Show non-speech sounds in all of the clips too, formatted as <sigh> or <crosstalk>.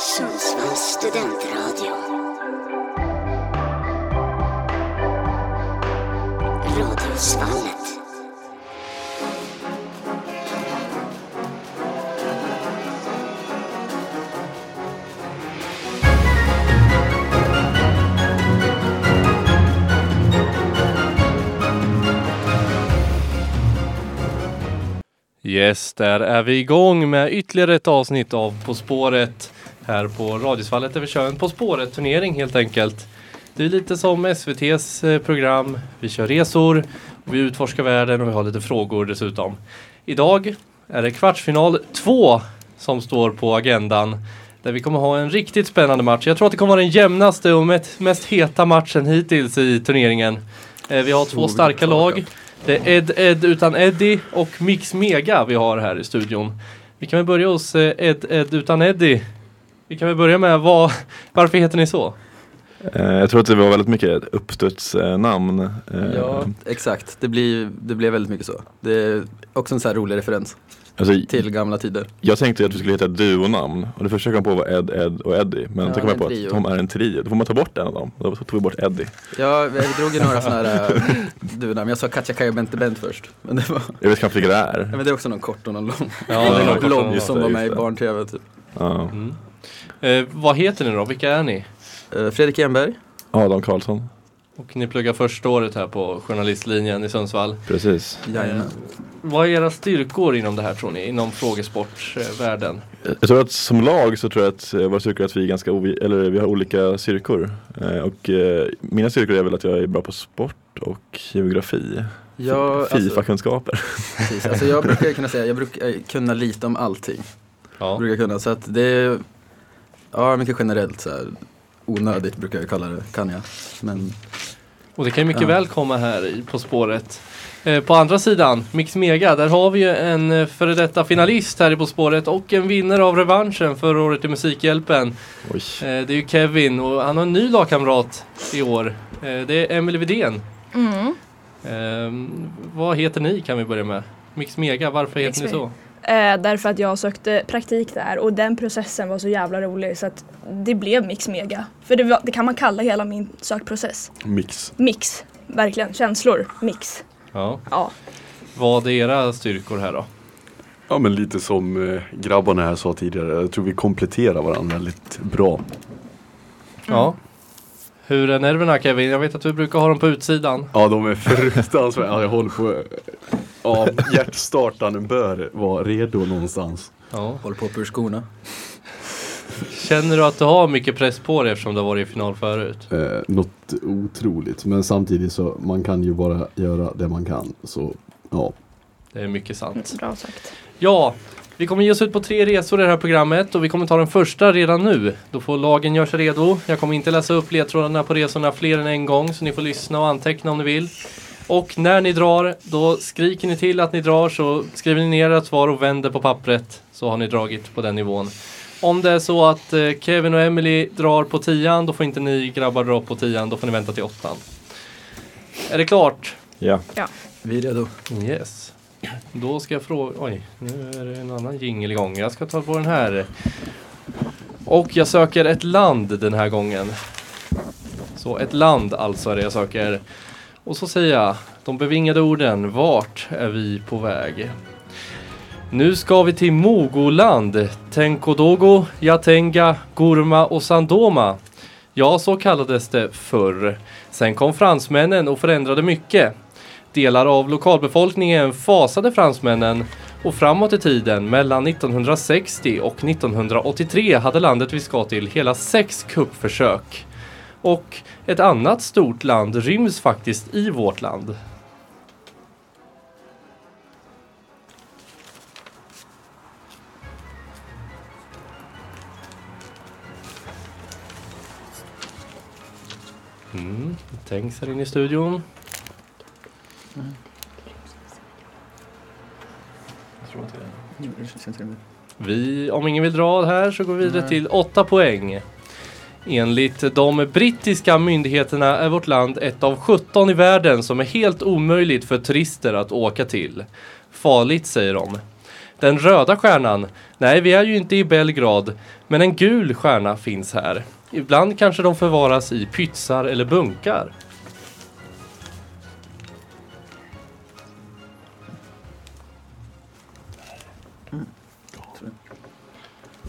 Sundsvalls studentradio. Radiosvallet. Yes, där är vi igång med ytterligare ett avsnitt av På spåret här på Radiosvallet där vi kör en På spåret turnering helt enkelt. Det är lite som SVTs eh, program. Vi kör resor, vi utforskar världen och vi har lite frågor dessutom. Idag är det kvartsfinal 2 som står på agendan. Där vi kommer ha en riktigt spännande match. Jag tror att det kommer vara den jämnaste och mest, mest heta matchen hittills i turneringen. Eh, Vi har två starka lag. Det är Ed Ed utan Eddie och Mix Mega vi har här i studion. Vi kan väl börja hos eh, Ed Ed utan Eddie. Vi kan väl börja med vad, varför heter ni så? Eh, Jag tror att det var väldigt mycket uppstudsnamn. Eh, Ja, exakt. Det, blir, det blev väldigt mycket så. Det är också en så här rolig referens Alltså, till gamla tider. jag tänkte att vi skulle heta duonamn och det första jag kom på var Ed, Ed och Eddie. Men Ja, så kom jag på trio. att de är en trio. Då får man ta bort en av dem. Då tog vi bort Eddie. Ja, vi drog ju några sådana här äh, dunamn. Jag sa Katja Kaja Bente Bent först. Men det, var, Jag vet knappt vilka det ja, är. men det är också någon kort och någon lång. Ja, det är någon <laughs> Just som var med i barn-tv typ. Ja. Mm. Eh, vad heter ni då? Vilka är ni? Eh, Fredrik Enberg. Adam Karlsson. Och ni pluggar första året här på journalistlinjen i Sundsvall. Precis. Jajamän. Vad är era styrkor inom det här tror ni? Inom frågesportsvärlden? Jag tror att som lag så tror jag att eh, våra styrkor är att vi är ganska eller vi har olika styrkor. Eh, Och eh, mina styrkor är väl att jag är bra på sport och geografi. Ja, alltså, Fifa-kunskaper. precis. alltså jag brukar kunna säga, jag brukar kunna lite om allting. Ja. Brukar kunna, så att det är, ja mycket generellt så här. Onödigt brukar jag kalla det, kan jag. Men Och det kan ju mycket Ja. väl komma här i På spåret. Eh, på andra sidan, Mix Mega, där har vi ju en eh, före detta finalist här i På spåret och en vinnare av revanschen förra året i Musikhjälpen. Oj. Eh, det är ju Kevin och han har en ny lagkamrat i år. Eh, det är Emelie Widén. Mm. Eh, vad heter ni kan vi börja med? Mix Mega, varför heter ni Mix så? Eh, därför att jag sökte praktik där och den processen var så jävla rolig så att det blev Mix Mega. För det, var, det kan man kalla hela min sökprocess. Mix. Mix, verkligen. Känslor, mix. Ja. Ja. Vad är era styrkor här då? Ja men lite som eh, grabbarna här sa tidigare, jag tror vi kompletterar varandra väldigt bra. Ja. Hur är nerverna Kevin? Jag vet att du brukar ha dem på utsidan. Ja de är fruktansvärda, ja, jag håller på Ja, hjärtstartaren bör vara redo någonstans. Ja. håller på ur skorna. Känner du att du har mycket press på dig eftersom du har varit i final förut? Eh, något otroligt, men samtidigt så man kan ju bara göra det man kan. Så ja, Det är mycket sant. Bra sagt. Ja, vi kommer ge oss ut på tre resor i det här programmet och vi kommer ta den första redan nu. Då får lagen göra sig redo. Jag kommer inte läsa upp ledtrådarna på resorna fler än en gång så ni får lyssna och anteckna om ni vill. Och när ni drar, då skriker ni till att ni drar så skriver ni ner ert svar och vänder på pappret så har ni dragit på den nivån. Om det är så att eh, Kevin och Emily drar på tian, då får inte ni grabbar dra på tian, då får ni vänta till åttan. Är det klart? Ja. Vi är redo. Yes. Då ska jag fråga, oj, nu är det en annan jingel igång. Jag ska ta på den här. Och jag söker ett land den här gången. Så ett land alltså är det jag söker. Och så säger jag de bevingade orden, vart är vi på väg? Nu ska vi till Mogoland, Tenkodogo, Yatenga, Gurma och Sandoma. Ja, så kallades det förr. Sen kom fransmännen och förändrade mycket. Delar av lokalbefolkningen fasade fransmännen och framåt i tiden mellan 1960 och 1983 hade landet vi ska till hela sex kuppförsök. Och ett annat stort land ryms faktiskt i vårt land. Mm, tänks här inne i studion. Jag tror inte det. Vi, om ingen vill dra här så går vi vidare Nej. till 8 poäng. Enligt de brittiska myndigheterna är vårt land ett av 17 i världen som är helt omöjligt för turister att åka till. Farligt säger de. Den röda stjärnan? Nej, vi är ju inte i Belgrad. Men en gul stjärna finns här. Ibland kanske de förvaras i pytsar eller bunkar.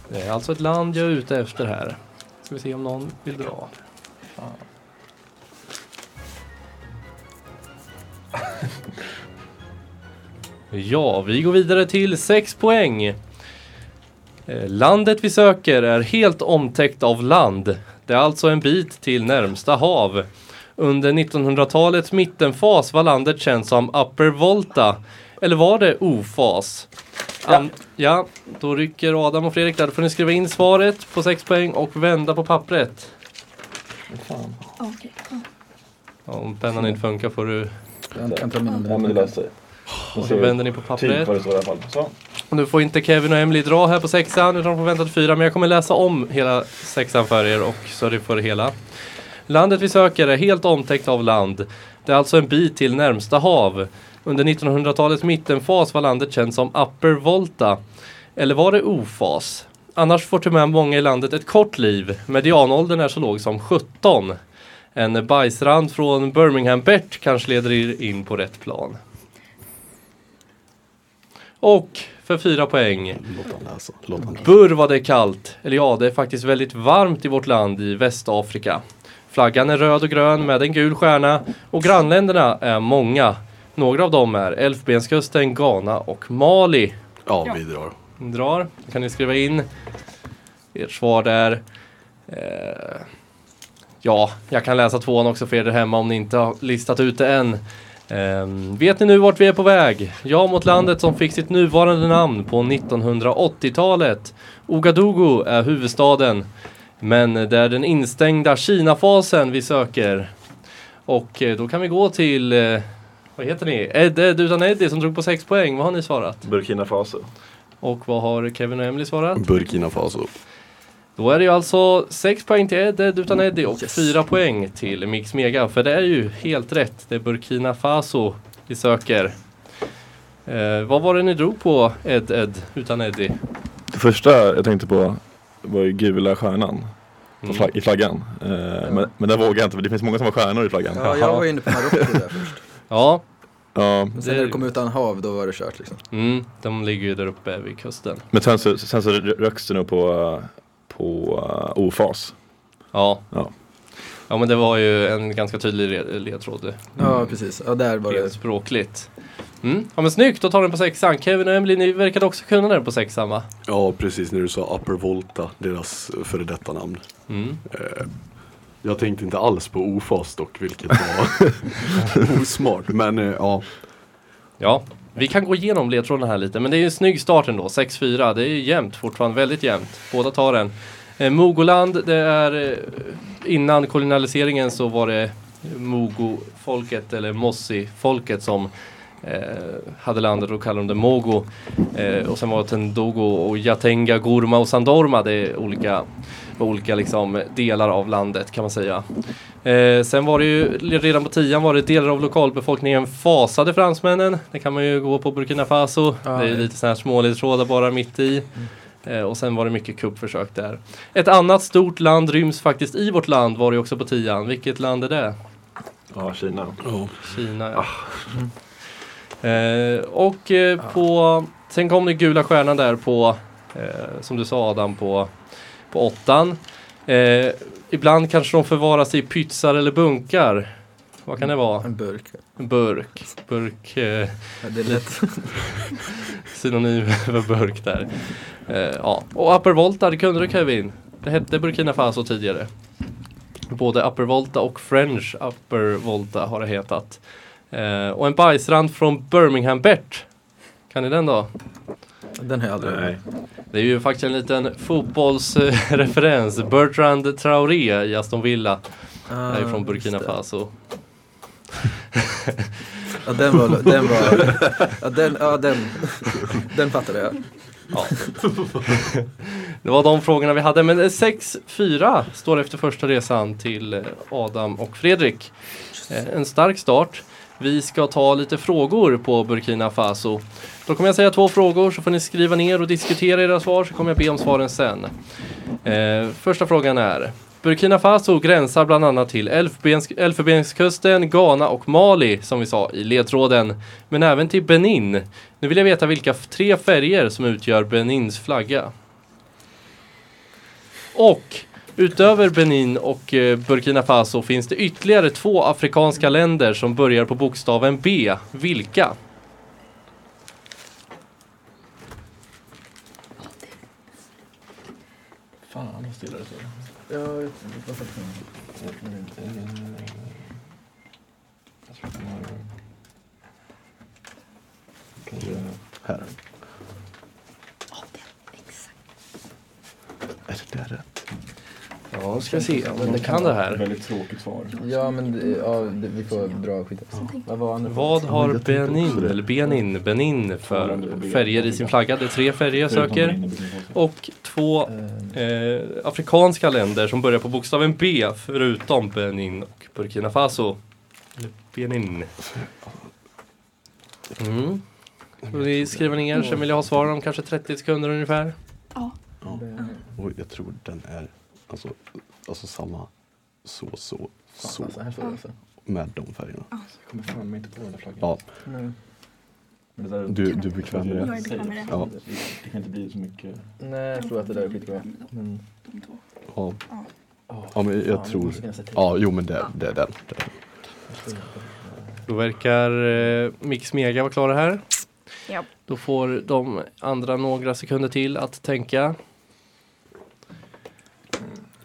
Det är alltså ett land jag är ute efter här. Ska vi se om någon vill dra. Ja, vi går vidare till 6 poäng. Eh, Landet vi söker är helt omtäckt av land. Det är alltså en bit till närmsta hav. Under 1900-talets mittenfas var landet känt som Upper Volta. Eller var det ofas? An- ja, då rycker Adam och Fredrik där. Då får ni skriva in svaret på 6 poäng och vända på pappret. Okej. Ja, om pennan inte funkar får du... Jag kan ta min Ja men det löser sig. Och så vänder ni på Typ pappret. vad det står i alla fall. Så. Nu får inte Kevin och Emily dra här på sexan utan de får vänta till fyra. Men jag kommer läsa om hela sexan för er och så det får det hela. Landet vi söker är helt omtäckt av land. Det är alltså en bit till närmsta hav. Under 1900-talets mittenfas var landet känt som Upper Volta. Eller var det ofas? Annars får tyvärr många i landet ett kort liv. Medianåldern är så låg som 17. En bajsrand från Birmingham Bert kanske leder er in på rätt plan. Och för fyra poäng. Läsa. Burr vad det kallt. Eller ja, det är faktiskt väldigt varmt i vårt land i Västafrika. Flaggan är röd och grön med en gul stjärna och grannländerna är många. Några av dem är Elfenbenskusten, Ghana och Mali. Ja, vi drar. Drar, då kan ni skriva in ert svar där. Eh, ja, jag kan läsa tvåan också för er där hemma om ni inte har listat ut det än. Ehm, vet ni nu vart vi är på väg? Ja, mot landet som fick sitt nuvarande namn på 1980-talet. Ouagadougou är huvudstaden. Men det är den instängda Kina-fasen vi söker. Och eh, då kan vi gå till, eh, vad heter ni? Ed, Ed utan Eddie som drog på 6 poäng. Vad har ni svarat? Burkina Faso. Och vad har Kevin och Emily svarat? Burkina Faso. Då är det ju alltså 6 poäng till Ed, Ed utan Eddie och 4 poäng till Mix Mega. För det är ju helt rätt. Det är Burkina Faso vi söker. Eh, vad var det ni drog på Ed, Ed utan Eddie? Det första jag tänkte på var ju gula stjärnan Mm. flag- i flaggan. Eh, men, men där vågar jag inte för det finns många som har stjärnor i flaggan. Ja, jag var inne på Marocko där <laughs> först. Ja, Ja, Men sen när det kom utan hav, då var det kört liksom. mm, de ligger ju där uppe vid kusten. men sen så, sen så röks det nog på, på uh, ofas. Ja. Ja. ja, men det var ju en ganska tydlig le- ledtråd. Ja, precis. Ja, där var det. språkligt. Mm. Ja men snyggt, då tar den på sexan. Kevin och Emily, ni verkade också kunna den på sexan va? Ja, precis när du sa Upper Volta, deras före detta namn. Mm. Eh, jag tänkte inte alls på ofas dock, vilket var <laughs> osmart. Men eh, ja, Ja, vi kan gå igenom ledtrådarna här lite, men det är ju en snygg start ändå. 6-4, det är ju jämnt fortfarande, väldigt jämnt. Båda tar den. Eh, Mogoland, det är eh, innan kolonialiseringen så var det Mogo-folket eller Mossi-folket som eh, hade landet och kallade de det Mogo. Eh, och sen var det Tendogo och Yatenga, Gorma och Sandorma. Det är olika, var olika liksom, delar av landet kan man säga. Eh, sen var det ju redan på tian var det delar av lokalbefolkningen fasade fransmännen. Det kan man ju gå på Burkina Faso. Ja, det är ju ja. lite sådana här småledtrådar bara mitt i. Eh, och sen var det mycket kuppförsök där. Ett annat stort land ryms faktiskt i vårt land var det ju också på tian. Vilket land är det? Ja, Kina. Kina ja. Eh, och eh, på, sen kom det gula stjärnan där på, eh, som du sa Adam, på, på åttan. Eh, ibland kanske de förvaras i pytsar eller bunkar. Vad kan det vara? En burk. En burk. Burk, eh, Ja, det är lätt. <laughs> synonym för burk där. Eh, ja. Och Upper Volta, det kunde du Kevin. Det hette Burkina Faso tidigare. Både Upper Volta och French Upper Volta har det hetat. Eh, och en bajsrand från Birmingham Bert. Kan ni den då? Den har jag aldrig Nej. Det är ju faktiskt en liten fotbollsreferens. Bertrand Traoré i Aston Villa. Ah, är ju från Burkina. Faso. <laughs> Ja, den var, den var, <laughs> ja den, ja den, den fattade jag. Ja. <laughs> Det var de frågorna vi hade. Men eh, 6-4 står efter första resan till eh, Adam och Fredrik. Eh, En stark start. Vi ska ta lite frågor på Burkina Faso. Då kommer jag säga två frågor så får ni skriva ner och diskutera era svar så kommer jag be om svaren sen. Eh, första frågan är Burkina Faso gränsar bland annat till Elfenbenskusten, Ghana och Mali som vi sa i ledtråden. Men även till Benin. Nu vill jag veta vilka tre färger som utgör Benins flagga. Och utöver Benin och eh, Burkina Faso finns det ytterligare två afrikanska länder som börjar på bokstaven B. Vilka? Fan vad stilla det står. Här. Är det där rätt? Ja, ska se om ni kan det här. Väldigt tråkigt svar. Ja, men det- ja, det, vi får dra skit. Vad var Vad har Benin, det. eller Benin, Benin för färger i sin flagga? Det är tre färger jag söker. Och två eh, afrikanska länder som börjar på bokstaven B förutom Benin och Burkina Faso. Eller Benin. Mm. Ni skriva ner sen vill jag ha svar om kanske 30 sekunder ungefär. Ja. Och jag tror den är alltså, alltså samma så, så, så Så här står det alltså. med de färgerna. Jag kommer fan inte på den där flaggan. Ja, Nej. Men det där, du, du är bekväm med Jag det? är bekväm med det. Ja. Det kan inte bli så mycket. Nej, jag tror att det där är skitbra. Men, Ja, ja men jag tror... Ja, jo men det, det är den. Det är den. Då verkar eh, Mix Mega vara klara här. Ja. Då får de andra några sekunder till att tänka.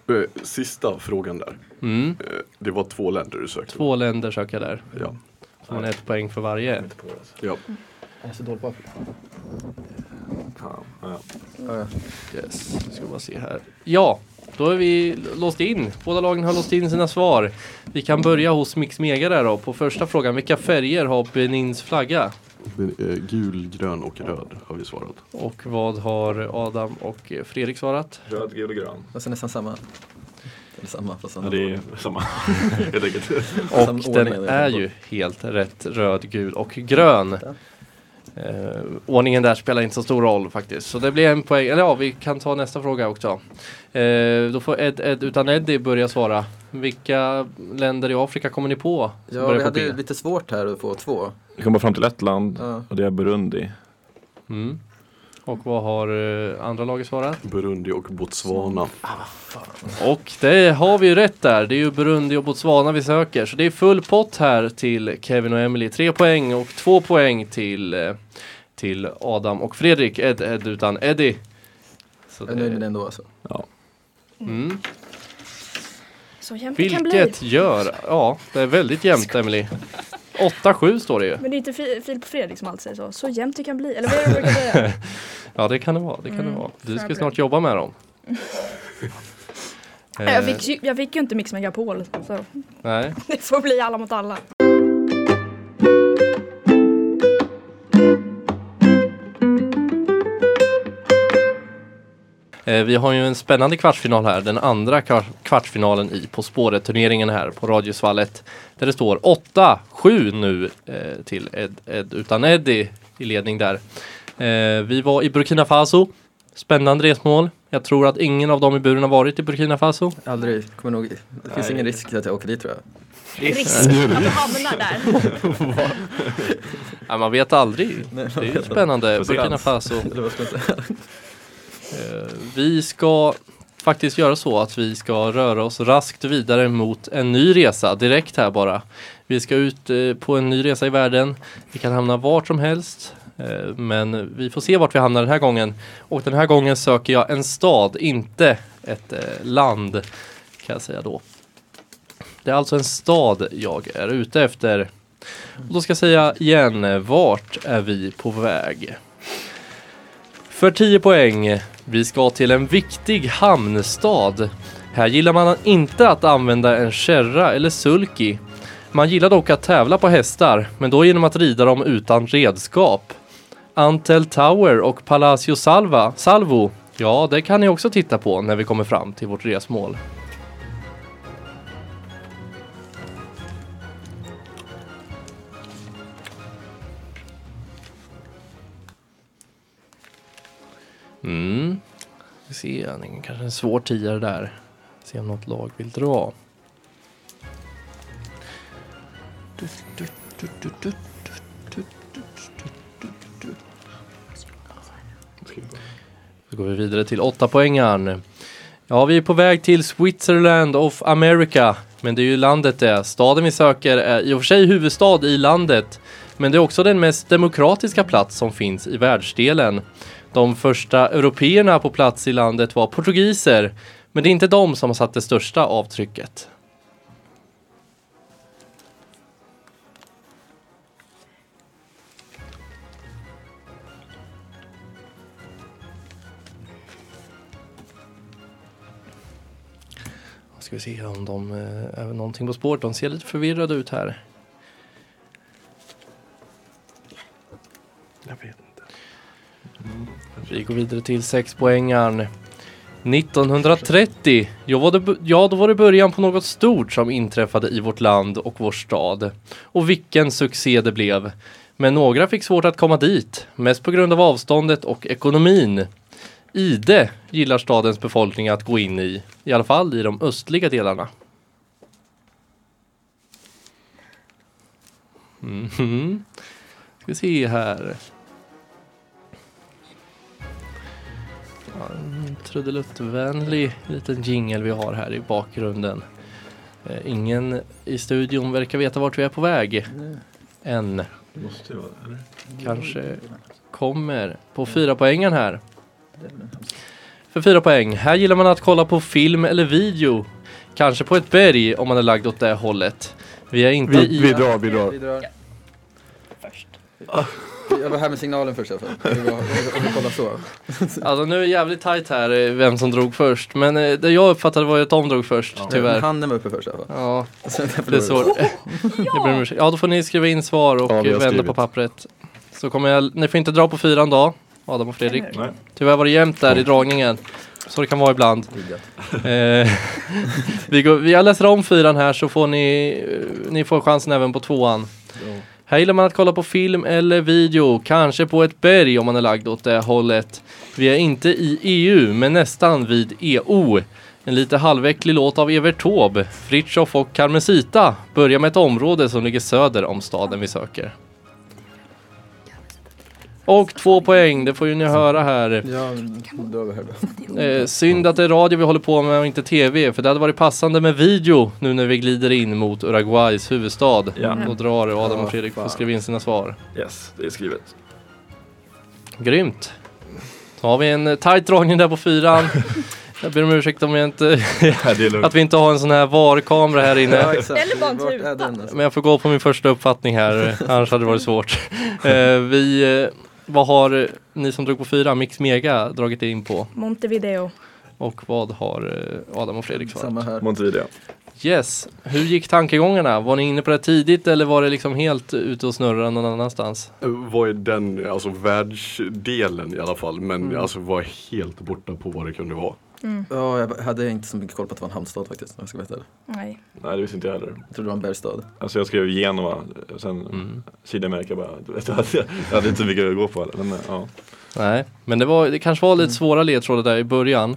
Eh, Sista frågan där. Mm. Eh, Det var två länder du sökte. Två länder söker jag där. Ja. Får man ett poäng för varje. ja. jag är så dålig på Afrika. Yes, ska bara se här. Ja, då är vi låst in. Båda lagen har låst in sina svar. Vi kan börja hos Mix Mega där då. På första frågan, vilka färger har Benins flagga? Eh, Gul, grön och röd har vi svarat. Och vad har Adam och Fredrik svarat? Röd, gul och grön. Alltså nästan samma. Eller samma, fast Ja, samma. det är samma. <laughs> Helt enkelt. Och Samma den är ju helt rätt röd, gul och grön. Eh, ordningen där spelar inte så stor roll faktiskt. Så det blir en poäng. Eller ja, vi kan ta nästa fråga också. Eh, då får Ed, Ed utan Eddie börja svara. Vilka länder i Afrika kommer ni på? Ja, vi på hade ju lite svårt här att få två. Vi kommer fram till ett land Ja. och det är Burundi. Mm. Och vad har eh, andra laget svarat? Burundi och Botswana. Och det har vi ju rätt där. Det är ju Burundi och Botswana vi söker. Så det är full pott här till Kevin och Emily. Tre poäng och två poäng till, eh, till Adam och Fredrik. Ed, Ed utan Eddie. Så Jag är nöjd med det, det ändå alltså. mm. Så jämnt det kan bli. Vilket gör, ja det är väldigt jämnt Emily. 8-7 står det ju. Men det är inte Fi- Filip och Fredrik som alltid säger så. Så jämnt det kan bli. Eller vad är det brukar säga? <laughs> Ja det kan det vara. Det kan Mm, det vara. Du ska jag snart jobba med dem. <laughs> Jag Eh, fick, ju- jag fick ju inte Mix Megapol. Så nej. det får bli alla mot alla. Vi har ju en spännande kvartsfinal här, den andra kvar- kvartsfinalen i På spåret-turneringen här på Radiosvallet. Där det står 8-7 nu eh, till Ed, Ed utan Eddie i ledning där. Eh, vi var i Burkina Faso. Spännande resmål. Jag tror att ingen av dem i buren har varit i Burkina Faso. Aldrig, kommer nog, det finns Nej. ingen risk att jag åker dit tror jag. Risk att du hamnar där. Ja, man vet aldrig. Nej, Det är ju spännande. Burkina Faso. Eh, vi ska faktiskt göra så att vi ska röra oss raskt vidare mot en ny resa direkt här bara. Vi ska ut eh, på en ny resa i världen. Vi kan hamna vart som helst. Eh, men vi får se vart vi hamnar den här gången. Och den här gången söker jag en stad, inte ett eh, land kan jag säga då. Det är alltså en stad jag är ute efter. Och då ska jag säga igen, vart är vi på väg? För 10 poäng. Vi ska till en viktig hamnstad. Här gillar man inte att använda en kärra eller sulky. Man gillar dock att tävla på hästar, men då genom att rida dem utan redskap. Antel Tower och Palacio Salva, Salvo, ja det kan ni också titta på när vi kommer fram till vårt resmål. Mm. Vi ser, det är kanske en svår tiare där. Se om något lag vill dra. Så går vi vidare till åtta poängen. Ja, vi är på väg till Switzerland of America. Men det är ju landet det. Staden vi söker är i och för sig huvudstad i landet. Men det är också den mest demokratiska plats som finns i världsdelen. De första européerna på plats i landet var portugiser. Men det är inte de som har satt det största avtrycket. Ska vi se om de eh, är någonting på spåret. De ser lite förvirrade ut här. Jag vet inte. Vi går vidare till sexpoängaren. 1930, ja, var det, ja då var det början på något stort som inträffade i vårt land och vår stad. Och vilken succé det blev. Men några fick svårt att komma dit, mest på grund av avståndet och ekonomin. Ide gillar stadens befolkning att gå in i, i alla fall i de östliga delarna. Mhm. Ska vi se här. Ja, en trudeluttvänlig liten jingel vi har här i bakgrunden. Eh, ingen i studion verkar veta vart vi är på väg. Än. Måste vara? Kanske kommer på fyra poängen här. För fyra poäng. Här gillar man att kolla på film eller video. Kanske på ett berg om man är lagd åt det hållet. Vi är inte Vi, i... vi drar, vi drar. Vi drar. Först. Jag var här med signalen först i alla fall. Om så. Alltså nu är det jävligt tajt här eh, vem som drog först. Men eh, det jag uppfattade var ju att de drog först, Men tyvärr. handen var uppe först i alla fall. Ja, <laughs> det är så. <laughs> Jag ber om ursäkt. Ja, då får ni skriva in svar och Ja, vi har vända på skrivit. pappret. Så kommer jag, ni får inte dra på fyran då, Adam och Fredrik. Nej. Tyvärr var det jämnt där i dragningen. Så det kan vara ibland. <laughs> Eh, vi, går, jag läser om fyran här så får ni, eh, ni får chansen även på tvåan. Här gillar man att kolla på film eller video, kanske på ett berg om man är lagd åt det hållet. Vi är inte i EU, men nästan vid EO. En lite halväcklig låt av Evert Taube, Fritiof och Carmencita börjar med ett område som ligger söder om staden vi söker. Och två poäng, det får ju ni höra här. Då då. Eh, synd att det är radio vi håller på med och inte TV, för det hade varit passande med video nu när vi glider in mot Uruguays huvudstad. Ja. Då drar Adam och Fredrik får fan. skriva in sina svar. Yes, det är skrivet. Grymt! Så har vi en eh, tight dragning där på fyran. <laughs> Jag ber om ursäkt om jag inte, att vi inte har en sån här VAR-kamera här inne. Ja. Eller bara en tuta. alltså? Men jag får gå på min första uppfattning här, <laughs> annars hade det varit svårt. Eh, vi, eh, vad har ni som drog på fyra, Mix Mega, dragit in på? Montevideo. Och vad har eh, Adam och Fredrik svarat? Samma här. Montevideo. Yes, hur gick tankegångarna? Var ni inne på det tidigt eller var det liksom helt ute och snurra någon annanstans? Vad är den, alltså världsdelen i alla fall, men Mm. alltså var helt borta på vad det kunde vara. Ja, jag hade inte så mycket koll på att det var en hamnstad faktiskt. om Jag ska veta det. Nej. Nej, det visste inte jag heller. Jag trodde det var en bergstad. Alltså jag skrev Genua, sen Mm. Sydamerika bara. du vet, Jag hade, jag hade inte så mycket att gå på heller. Men, ja. Nej, men det, var, det kanske var lite svåra ledtrådar där i början.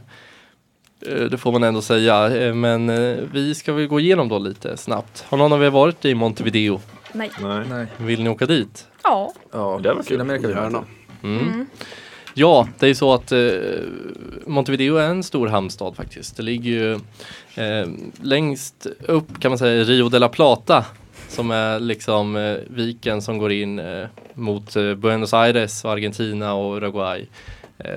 Eh, Det får man ändå säga, Eh, men eh, vi ska väl gå igenom då lite snabbt. Har någon av er varit i Montevideo? Nej. Nej. Nej. Vill ni åka dit? Ja. Ja, Det var kul. Sydamerika vill man Gärna. Mm. Mm. Ja, det är så att eh, Montevideo är en stor hamnstad faktiskt. Det ligger ju eh, längst upp kan man säga i Rio de la Plata som är liksom eh, viken som går in eh, mot eh, Buenos Aires, och Argentina och Uruguay. Eh,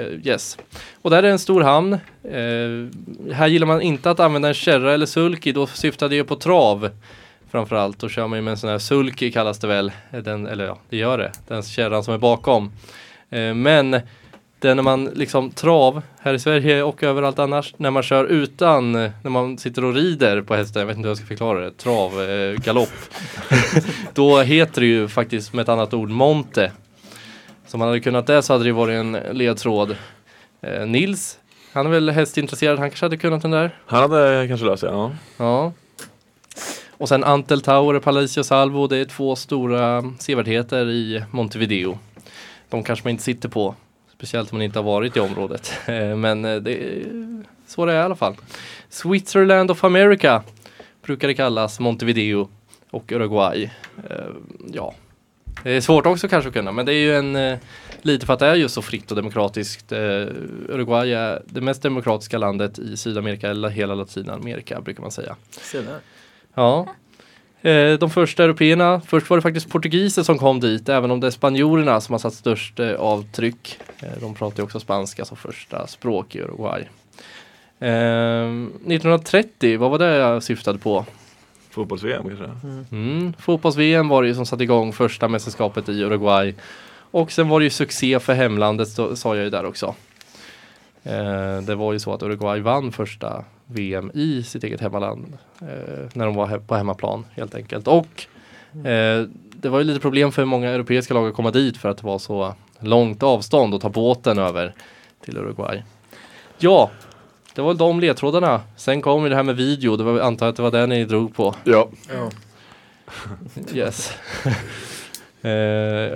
eh yes. Och där är en stor hamn. Eh, här gillar man inte att använda en kärra eller sulky, då syftar det ju på trav. Framförallt, då kör man ju med en sån här sulky kallas det väl, eh, den, eller ja, det gör det, den kärran som är bakom. Eh, men det är när man liksom trav här i Sverige och överallt annars när man kör utan, eh, när man sitter och rider på hästen, jag vet inte hur jag ska förklara det, trav, eh, galopp. <laughs> Då heter det ju faktiskt med ett annat ord monte. Så om man hade kunnat det så hade det varit en ledtråd. Eh, Nils, han är väl hästintresserad, han kanske hade kunnat den där? Han hade kanske löst det, ja. Ja. Och sen Antel Tower Palacio Salvo, det är två stora sevärdheter i Montevideo. De kanske man inte sitter på Speciellt om man inte har varit i området. <laughs> Eh, Men eh, det är så det är i alla fall. Switzerland of America brukar det kallas Montevideo och Uruguay. Eh, Ja, det är svårt också kanske att kunna men det är ju en lite för att det är just så fritt och demokratiskt. Uruguay är det mest demokratiska landet i Sydamerika eller hela Latinamerika brukar man säga. Se där. Ja. Eh, De första européerna, först var det faktiskt portugiser som kom dit, även om det är spanjorerna som har satt störst eh, avtryck. Eh, De pratar ju också spanska som första språk i Uruguay. Eh, 1930, vad var det jag syftade på? Fotbolls-VM kanske? Mm. Fotbolls-VM var det ju som satte igång första mästerskapet i Uruguay. Och sen var det ju succé för hemlandet, sa jag ju där också. Det var ju så att Uruguay vann första VM i sitt eget hemmaland. Eh, när de var he- på hemmaplan helt enkelt. Och eh, det var ju lite problem för många europeiska lag att komma dit för att det var så långt avstånd och ta båten över till Uruguay. Ja, det var de ledtrådarna. Sen kom ju det här med video, det var, antar att det var det ni drog på. Ja, Ja. <laughs> Yes. <laughs> eh,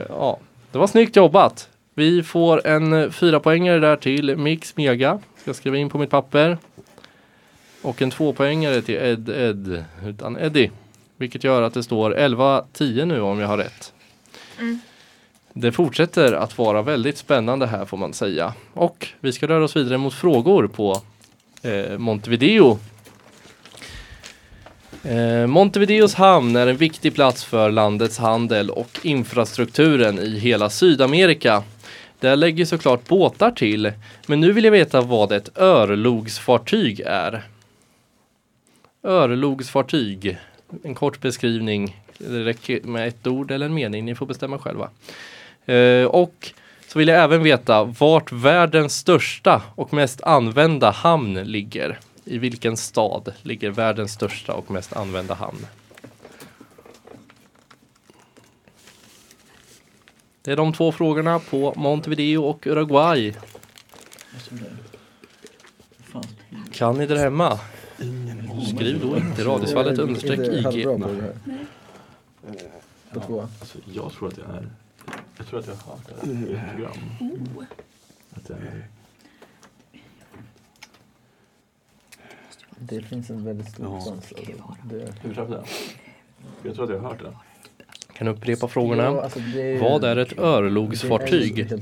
ja, det var snyggt jobbat. Vi får en eh, fyra poängare där till Mix Mega. Ska skriva in på mitt papper. Och en tvåpoängare till Ed Ed utan Eddie. Vilket gör att det står 11-10 nu om jag har rätt. Det fortsätter att vara väldigt spännande här får man säga. Och vi ska röra oss vidare mot frågor på eh, Montevideo Eh, Montevideos hamn är en viktig plats för landets handel och infrastrukturen i hela Sydamerika. Där lägger såklart båtar till, men nu vill jag veta vad ett örlogsfartyg är. Örlogsfartyg. En kort beskrivning. Det räcker med ett ord eller en mening, ni får bestämma själva. Eh, och så vill jag även veta vart världens största och mest använda hamn ligger. I vilken stad ligger världens största och mest använda hamn? Det är de två frågorna på Montevideo och Uruguay. Kan ni där hemma? Skriv då inte Radiosvallet understreck IG. På två. Alltså, jag tror att jag är... Jag tror att jag har hört det här i ett program. Att jag är... Det finns en väldigt stor Ja. chans. Hur träffade jag? Jag tror att jag har hört det. Kan upprepa frågorna. Alltså det Vad är ett örlogsfartyg?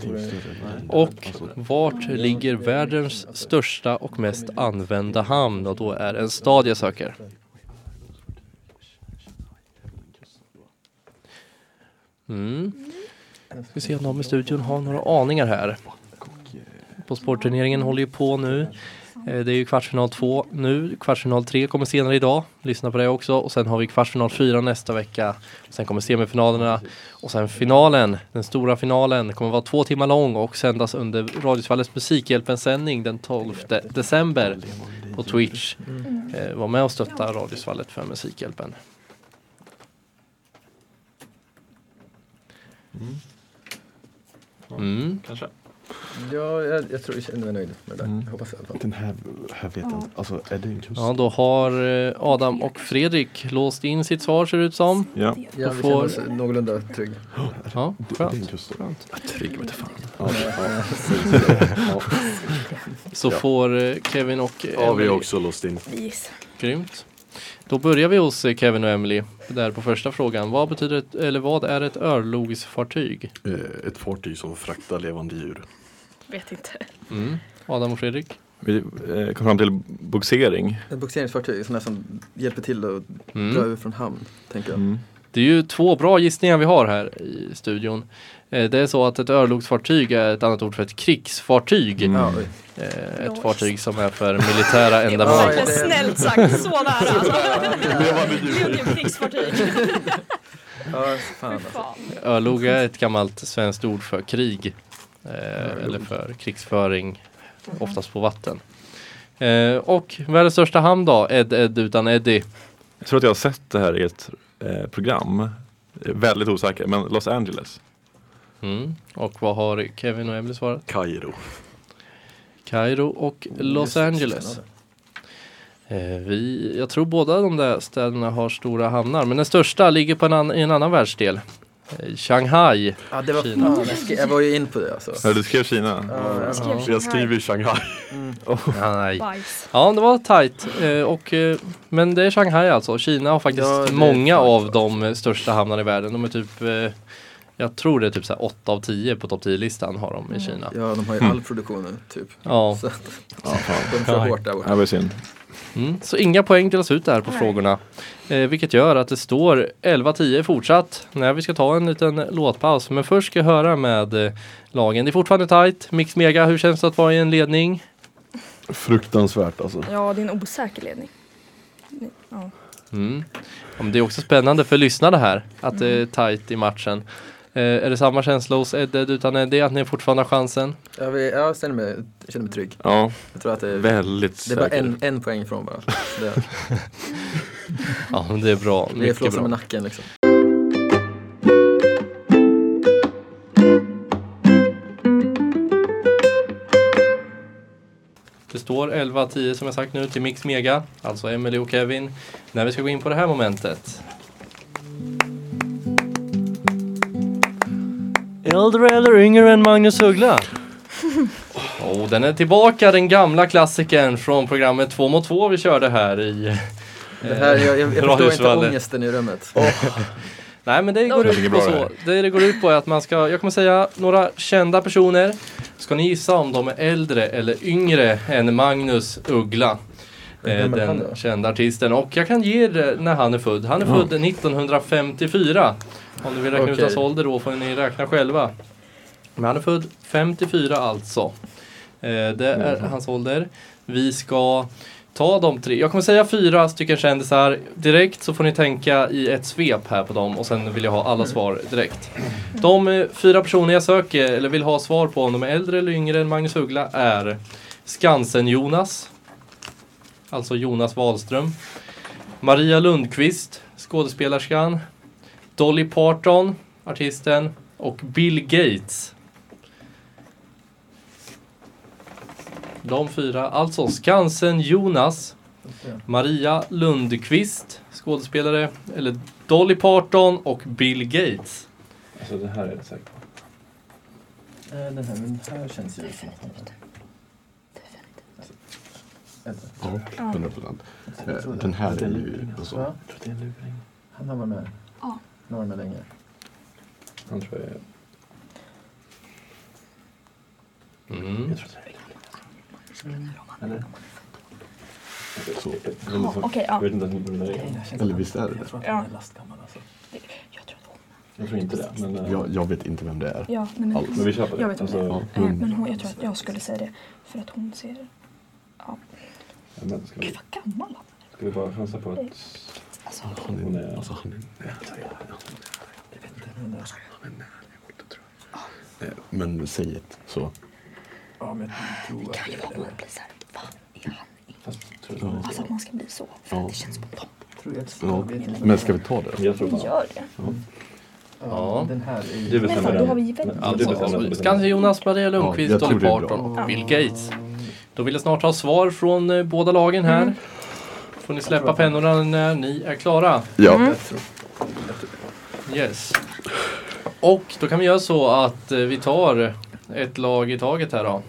Och vart ligger världens största och mest använda hamn? Och då är en stad jag söker. Mm. Ska se om de i studion har några aningar här. På sportturneringen håller ju på nu. Eh, Det är ju kvartsfinal två nu. Kvartsfinal tre kommer senare idag. Lyssna på det också. Och sen har vi kvartsfinal fyra nästa vecka. Sen kommer semifinalerna. Och sen finalen, den stora finalen, kommer vara två timmar lång och sändas under Radiosvallets Musikhjälpens sändning den 12 december på Twitch. Eh, var med och stötta Radiosvallet för Musikhjälpen. Mm. Kanske. Ja, jag, jag tror jag känner mig nöjd med det. Mm. Jag hoppas i alla fall. den här, här vet jag inte. Alltså är det en kust? Ja, då har eh, Adam och Fredrik låst in sitt svar ser det ut som. Ja. Ja, vi får- känner oss någorlunda trygg. Ja, Det, det är en skönt. kust. Trygg vete fan. Ja, ja. ja. Så Ja. får eh, Kevin och eh, ja, vi har Emily också låst in. Yes. Grymt. Då börjar vi hos eh, Kevin och Emily där på första frågan. Vad betyder ett, eller vad är ett örlogsfartyg? Eh, Ett fartyg som fraktar levande djur. Vet inte. Mm. Adam och Fredrik? Vi eh, kom fram till boxering. Ett boxeringsfartyg som hjälper till att dra Mm. ur från hamn, tänker jag. Mm. Det är ju två bra gissningar vi har här i studion. Eh, Det är så att ett örlogsfartyg är ett annat ord för ett krigsfartyg. Mm. Eh, Ett fartyg som är för militära <laughs> Det var ändamål. det- snällt sagt, så nära alltså. <laughs> Det är ju krigsfartyg. <laughs> ja fan alltså. är ett gammalt svenskt ord för krig. Eh, eller för krigsföring, oftast på vatten. Eh, och världens största hamn då? Ed Ed utan Eddie. Jag tror att jag har sett det här i ett eh, program. Väldigt osäker, men Los Angeles. Mm. Och vad har Kevin och Emily svarat? Kairo. Kairo och Los Angeles. Eh, vi, jag tror båda de där städerna har stora hamnar, men den största ligger på en, an, i en annan världsdel. Eh, Shanghai. Ja, det var Kina. fan, jag, skrev, jag var ju in på det alltså. Ja, du skrev Kina? Ja, Jag skrev Ja. Shanghai. Jag skriver Shanghai. Shanghai. Bajs. Ja, det var tight. Eh, och, eh, men det är Shanghai alltså. Kina har faktiskt Ja, det är många av de eh, största hamnarna i världen. De är typ, eh, jag tror det är typ så här 8 av 10 på topp 10-listan har de i Kina. Ja, de har ju all produktion nu, typ. Ja, Så att Ja, <laughs> de kör Ja. hårt där borta. var synd. mm. så inga poäng delas ut där på Nej. frågorna. Eh, vilket gör att det står 11-10 fortsatt. När vi ska ta en liten låtpaus. Men först ska jag höra med eh, lagen. Det är fortfarande tight. Mix Mega, hur känns det att vara i en ledning? Fruktansvärt alltså. Ja, det är en osäker ledning. Ja. Mm. Ja, men det är också spännande för lyssnarna här att det är tight i matchen. Eh, är det samma känsla hos Edded utan Eddie att ni fortfarande har chansen? Jag, vill, jag känner, mig, jag känner mig trygg. Ja, Jag tror att det är, väldigt det är bara en, en poäng från bara. Det, <laughs> Ja, men det är bra. det är Mycket flåsa med bra. nacken liksom. Det står 11-10 som jag sagt nu till Mix Mega, alltså Emily och Kevin, när vi ska gå in på det här momentet. Äldre eller yngre än Magnus Uggla? <laughs> Och den är tillbaka, den gamla klassikern från programmet 2 mot 2 vi körde här i <laughs> Det här, jag, jag, jag förstår inte ångesten i rummet. <laughs> Nej men det går Det ut på så. Det det går ut på är att man ska, jag kommer säga några kända personer. Ska ni gissa om de är äldre eller yngre än Magnus Uggla? Eh, den kända artisten. Och jag kan ge er när han är född. Han är född 1954. Om du vill räkna ut Okej. hans ålder då får ni räkna själva. Men han är född 54 alltså. Eh, det är hans ålder. Vi ska ta de tre. Jag kommer säga fyra stycken kändisar direkt så får ni tänka i ett svep här på dem och sen vill jag ha alla svar direkt. De eh, fyra personer jag söker eller vill ha svar på om de är äldre eller yngre än Magnus Uggla är Skansen-Jonas. Alltså Jonas Wahlström. Maria Lundqvist, skådespelerskan. Dolly Parton, artisten. Och Bill Gates. De fyra, alltså Skansen Jonas, Maria Lundqvist, skådespelare, eller Dolly Parton och Bill Gates. Alltså det här är jag säker på. Eh, Den här, men här känns ju som att Ja, 100 procent. Den här är ju... Alltså, Va? Jag tror det är en luring. Han har varit med. Ja. Med länge. Han tror jag är... Mm. Jag tror det är Eller? så. Ja, Okej, ja. Jag vet inte vem det är. Eller visst är det Jag tror att Ja. är alltså. Jag tror inte det. Men, eh, Jag, jag vet inte vem det är. Ja, nej, men, Allt. men vi köper det. Jag vet om det. Alltså, Ja, Eh, men- hon, jag tror att jag skulle säga det för att hon ser... ja, men ska, vi, Gud vad gammal han ska vi bara chansa på att Alltså, hon är... är... Alltså, han är... Eh, Men säg ett så. Ja, men jag tror att kan ju det vara? Är han? Ja. jag, Alltså att man ska bli så, för Ja. att det känns. Tror jag, Ja. Men ska vi ta det? jag tror Vi gör det. Ja, Ja. Den här är ju... Du Men bestämmer då den. har vi. Men- Alltså. Skansen Jonas, Maria Lundqvist, jag Dolly Parton och Bill Gates. Då vill jag snart ha svar från eh, båda lagen här. Mm. Får ni släppa pennorna när ni är klara. Ja. Mm. Yes. Och då kan vi göra så att eh, vi tar ett lag i taget här då.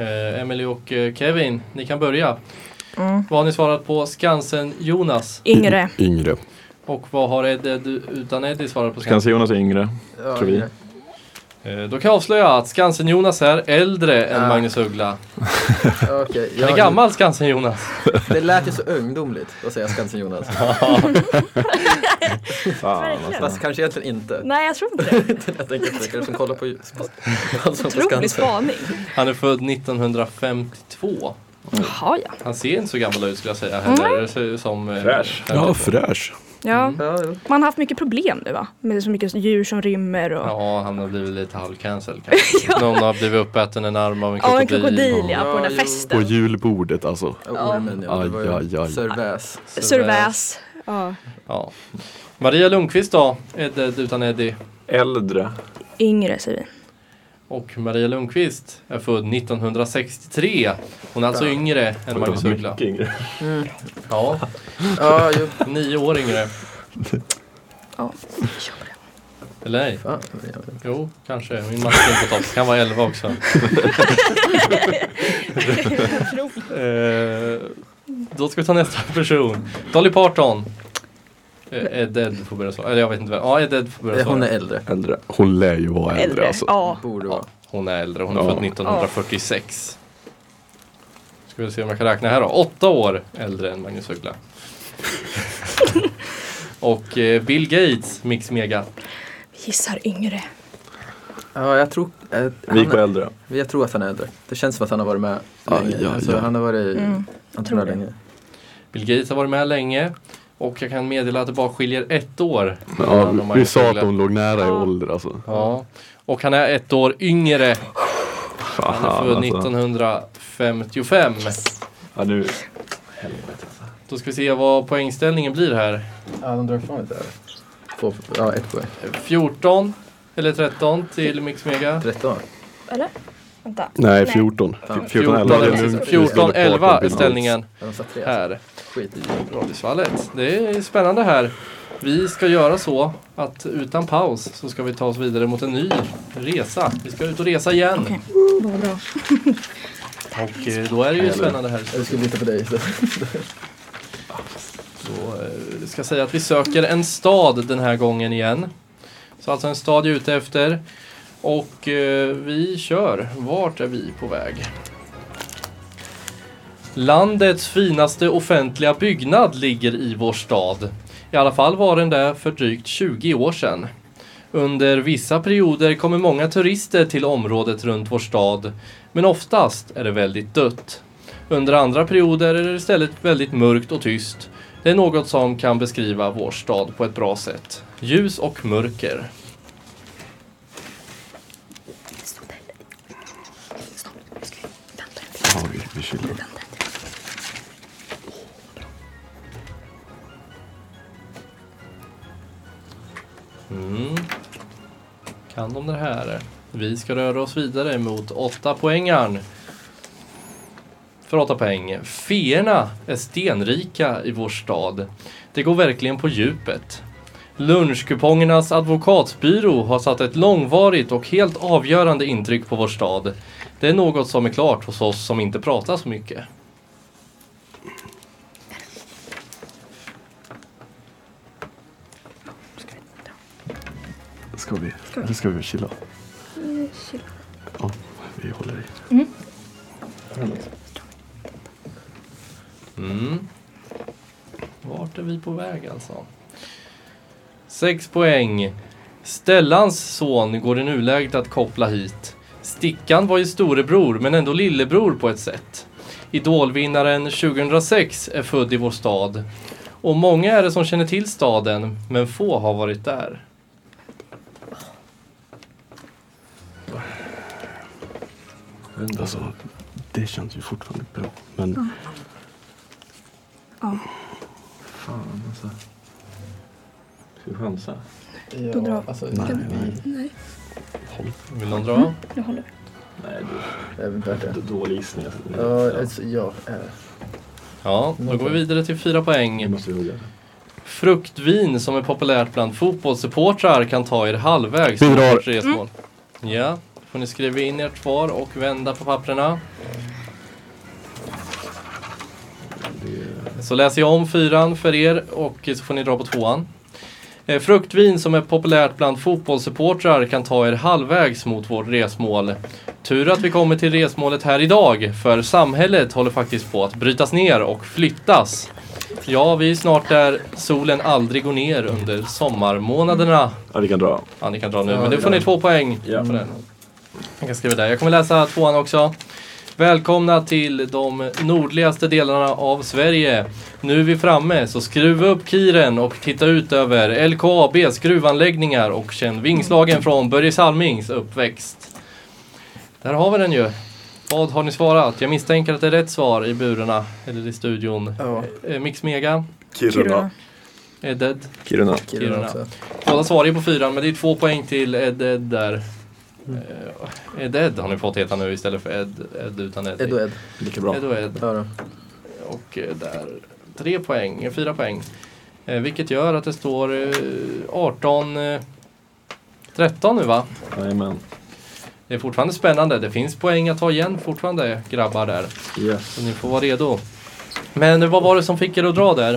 Eh, Emily och eh, Kevin, ni kan börja. Mm. Vad har ni svarat på Skansen Jonas? Yngre. Yngre. Och vad har Ed, Ed utan Eddie svarat på Skansen? Skansen Jonas är yngre. Ja, Tror vi. yngre. Eh, då kan jag avslöja att Skansen Jonas är äldre än Ja. Magnus Uggla. Okej, Han är gammal Skansen Jonas. Det lät ju så ungdomligt att säga Skansen Jonas. <laughs> <laughs> Fan, Verkligen. Fast kanske egentligen inte. Nej, jag tror inte det. <laughs> Jag tänker att det som kollar på på Otrolig Skansen. spaning. Han är född 1952. Jaha, ja. Han ser inte så gammal ut skulle jag säga heller. Det ser ut som... eh, Fräsch. 50. Ja, fräsch. Ja, Ja, jo. man har haft mycket problem nu va? Med så mycket djur som rymmer och... Ja, han har blivit lite halvcancel <laughs> kanske. Någon har blivit uppäten en arm av en Ja, en krokodil. krokodil ja, på Ja, den där jo. På festen. julbordet alltså. Ormen ja. Det var Aj, ju aj, aj. Sörväs. Surväs. Ja. Ja. Maria Lundqvist då, Ed, Ed utan Eddie. Äldre. Yngre säger vi. Och Maria Lundqvist är född 1963. Hon är alltså Ja. yngre än Magnus Uggla. Mycket yngre. Mm. Ja, Ja, jo. nio år yngre. Ja. Eller nej? Fan. Jo, kanske. Min matte är på topp. Kan vara 11 också. <laughs> eh, då ska vi ta nästa person. Dolly Parton. Ed Ed får börja svara. Eller jag vet inte vem. Ja, Ed Ed får börja svara. Hon är äldre. Äldre. Hon lär ju vara äldre, Äldre. alltså. Ja. Borde Ja, vara. hon är äldre. Hon är Ja. född 1946. Ska vi se om jag kan räkna här då. Åtta år äldre än Magnus Uggla. <laughs> Och eh, Bill Gates, Mix Mega. Gissar yngre. Ja, jag tror... Eh, Vi gick på äldre. jag tror att han är äldre. Det känns som att han har varit med Ja, länge. ja, alltså, ja. Han har varit Mm, han tror tror det. länge. Bill Gates har varit med länge. Och jag kan meddela att det bara skiljer ett år. Ja, vi sa att de låg nära i ålder alltså. Ja. Och han är ett år yngre. Han är Fan, född alltså. 1955. Ja, nu. Då ska vi se vad poängställningen blir här. Ja, de drar ifrån lite. Två, ja, ett poäng. 14 eller 13 till Mix Mega. 13. Eller? Vänta. Nej, Nej. 14. Fan. 14 14, eller det är lugnt. 14 11 är ställningen. Alltså. här. Skit i Radisfallet. Det är spännande här. Vi ska göra så att utan paus så ska vi ta oss vidare mot en ny resa. Vi ska ut och resa igen. Okej. Vad <laughs> bra. Och eh, då är det ju spännande här. Jag skulle lita på dig. Så. Så, eh, jag ska säga att vi söker en stad den här gången igen. Så alltså en stad jag är ute efter. Och eh, vi kör. Vart är vi på väg? Landets finaste offentliga byggnad ligger i vår stad. I alla fall var den där för drygt 20 år sedan. Under vissa perioder kommer många turister till området runt vår stad. Men oftast är det väldigt dött. Under andra perioder är det istället väldigt mörkt och tyst. Det är något som kan beskriva vår stad på ett bra sätt. Ljus och mörker. Ja, vi, vi Mm. Kan de det här? Vi ska röra oss vidare mot åtta poängarn. För åtta poäng. Feerna är stenrika i vår stad. Det går verkligen på djupet. Lunchkupongernas advokatbyrå har satt ett långvarigt och helt avgörande intryck på vår stad. Det är något som är klart hos oss som inte pratar så mycket. Ska vi? Eller ska vi chilla? Ja, vi håller i. Mm. Vart är vi på väg alltså? Sex poäng. Stellans son går i nuläget att koppla hit. Stickan var ju storebror men ändå lillebror på ett sätt. Idolvinnaren 2006 är född i vår stad. Och många är det som känner till staden, men få har varit där. Alltså, det känns ju fortfarande bra. Men Ja. Fan alltså. Ska vi chansa? Då drar- alltså, nej, nej. Nej, Vill någon dra? jag håller. Nej, det är väl värt det. du, dålig gissning. Alltså. Ja, alltså, ja. eh. Ja, då går vi vidare till fyra poäng. Fruktvin som är populärt bland fotbollssupportrar kan ta er halvvägs Vi drar. resmål. Ja, får ni skriva in ert svar och vända på papperna. Så läser jag om fyran för er och så får ni dra på tvåan. Eh, Fruktvin som är populärt bland fotbollssupportrar kan ta er halvvägs mot vårt resmål. Tur att vi kommer till resmålet här idag, för samhället håller faktiskt på att brytas ner och flyttas. Ja, vi är snart där solen aldrig går ner under sommarmånaderna. Ja, vi kan dra. Ja, ni kan dra nu, men nu får ni två poäng Ja. på den. Jag kan skriva där. Jag kommer läsa tvåan också. Välkomna till de nordligaste delarna av Sverige. Nu är vi framme, så skruva upp kiren och titta ut över LKABs gruvanläggningar och känn vingslagen från Börje Salmings uppväxt. Där har vi den ju. Vad har ni svarat? Jag misstänker att det är rätt svar i burarna, eller i studion. Ja, Eh, Mix Mega, Kiruna. Ed Ed. Kiruna. Kiruna Kiruna. Båda svarar ju på fyran, men det är två poäng till Ed Ed där. Eh, Ed Ed har ni fått heta nu istället för Ed Ed utan Ed. Ed och Ed. Lika bra. Ed och Ed. Ja. Och eh, där tre poäng, eh, fyra poäng. Eh, vilket gör att det står eh, 18, eh, 13 nu va? Jajamän. Det är fortfarande spännande. Det finns poäng att ta igen fortfarande grabbar där. Yes. Så ni får vara redo. Men vad var det som fick er att dra där?